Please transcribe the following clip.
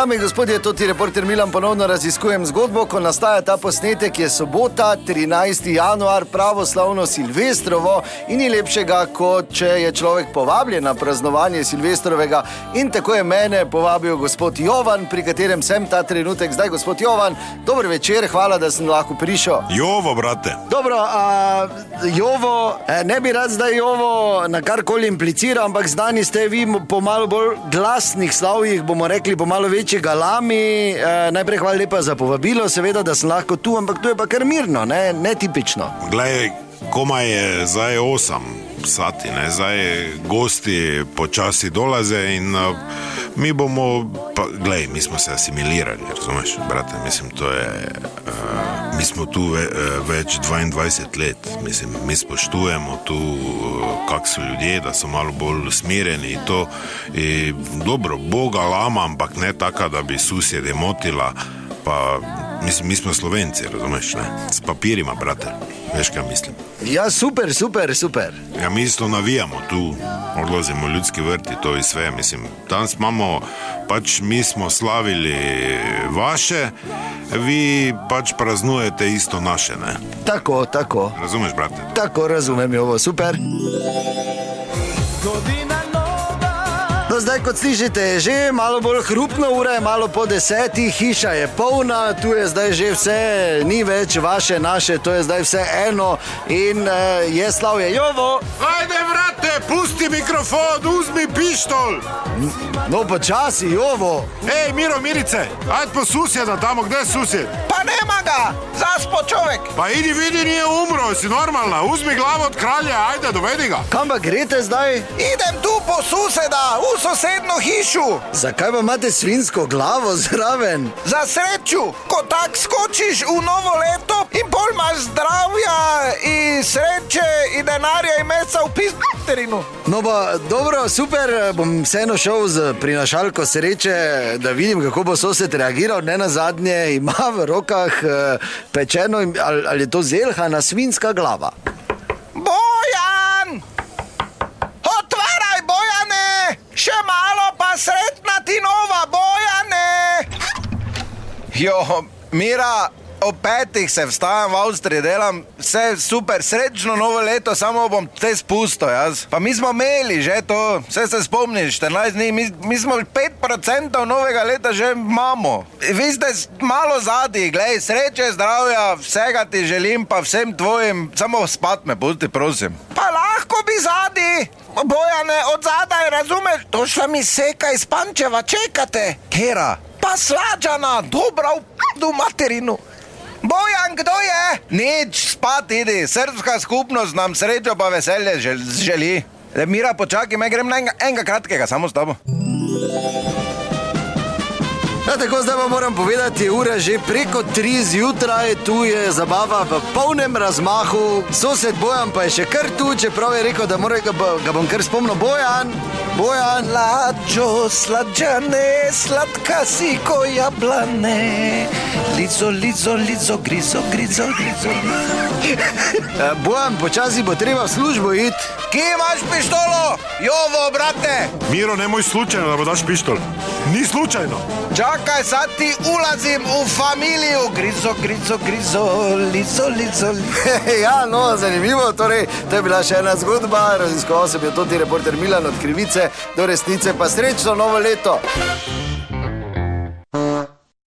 Dame in gospodje, to ti reporter Milan ponovno raziskujem zgodbo, ko nastaja ta posnetek, je sobota, 13. januar, pravoslavno Silvestrovo in ni lepšega, kot če je človek povabljen na praznovanje Silvestrovega. In tako je mene povabil gospod Jovan, pri katerem sem ta trenutek. Zdaj, gospod Jovan, dober večer, hvala, da sem lahko prišel. Jovo, brate. Dobro, a, Jovo, eh, ne bi rad zdaj Jovo na karkoli impliciral, ampak znani ste vi po malo bolj glasnih slavjih, bomo rekli po malo večji galami. E, najprej hvala lepa za povabilo, seveda, da sem lahko tu, ampak tu je pa kar mirno, ne, ne tipično. Glej, komaj je zdaj 8 sati, ne? zdaj gosti počasi dolaze in uh, mi bomo, pa, glej, mi smo se asimilirali, razumeš, brate, mislim, to je. Uh, Mi smo tu ve, uh, več 22 let, mislim, mi spoštujemo tu, uh, kak so ljudje, da so malo bolj usmerjeni. in to. In dobro, Boga lama, ampak ne taka, da bi susjede motila. Pa, mislim, mi smo slovenci, razumeš, ne? s papirima, brate, veš kaj mislim. Ja, super, super, super. Ja, mi isto navijamo tu, odlazimo v ljudski vrti, to je sve. Mislim, danes imamo, pač mi smo slavili vaše, vi pač praznujete isto naše, ne? Tako, tako. Razumeš, brate? Tako razumem, Jovo, super. No, zdaj, kot slišite, je že malo bolj hrupno, ura je malo po desetih, hiša je polna, tu je zdaj že vse, ni več vaše, naše, to je zdaj vse eno in uh, je slavje, jovo. Brate, pusti mikrofon, uzmi pištol! No, počasi, jovo. Hej, Miro, Mirice, ajde po susjeda tamo, gdje je susjed? Pa nema ga, zaspo čovjek. Pa idi vidi, nije umro, si normalna, uzmi glavu od kralja, ajde, dovedi ga. Kam pa greste zdaj? Idem tu po suseda, v sosedno hišu. Zakaj pa imate svinsko glavo zraven? Za srečo, ko tak skočiš v novo leto pol imaš zdravja in sreče in denarja in meca v pismaterinu. No, pa dobro, super, bom vseeno šel z prinašalko sreče, da vidim, kako bo sosed reagiral. Ne na zadnje, ima v rokah eh, pečeno, ali, ali je to zelhana svinska glava. Bojan! Otvaraj, Bojane! Še malo pa sretna ti nova, Bojane! Jo, Mira, ob petih se vstajam v Avstriji, delam vse super, srečno novo leto, samo bom te spustil jaz. Pa mi smo imeli že to, vse se spomniš, 14 dni, mi, mi smo 5% novega leta že imamo. Vi ste malo zadnji, glej, sreče, zdravja, vsega ti želim, pa vsem tvojim, samo spat me, pusti, prosim. Pa lahko bi zadnji. Bojane, od zadaj, razumeš? To šla mi seka iz Pančeva, čekate. Kera. Pa slađana, dobra v p***u materinu. Bojan, kdo je? Nič, spat idi, srpska skupnost nam srečo pa veselje žel, želi. Le, Mira, počakaj, me grem na enega, enega kratkega, samo s tabo. Ja, tako zdaj pa moram povedati, ura je že preko 3 zjutraj, tu je zabava v polnem razmahu, sosed Bojan pa je še kar tu, čeprav je rekel, da mora, ga, ga bom kar spomnil. Bojan, Bojan. Lađo, slađane, slatka si ko jablane. Lico, lico, lico, grizo, grizo, grizo. Eh, Bojan, počasi bo treba v službo iti. Kje imaš pištolo? Jovo, brate! Miro, nemoj slučajno, da bo daš pištol. Ni slučajno. Čakaj, sad ti ulazim v familijo. Grizo, grizo, grizo, lico, lico. ja, no, zanimivo. Torej, to je bila še ena zgodba, raziskoval sem jo tudi reporter Milan od krivice do resnice, pa srečno novo leto.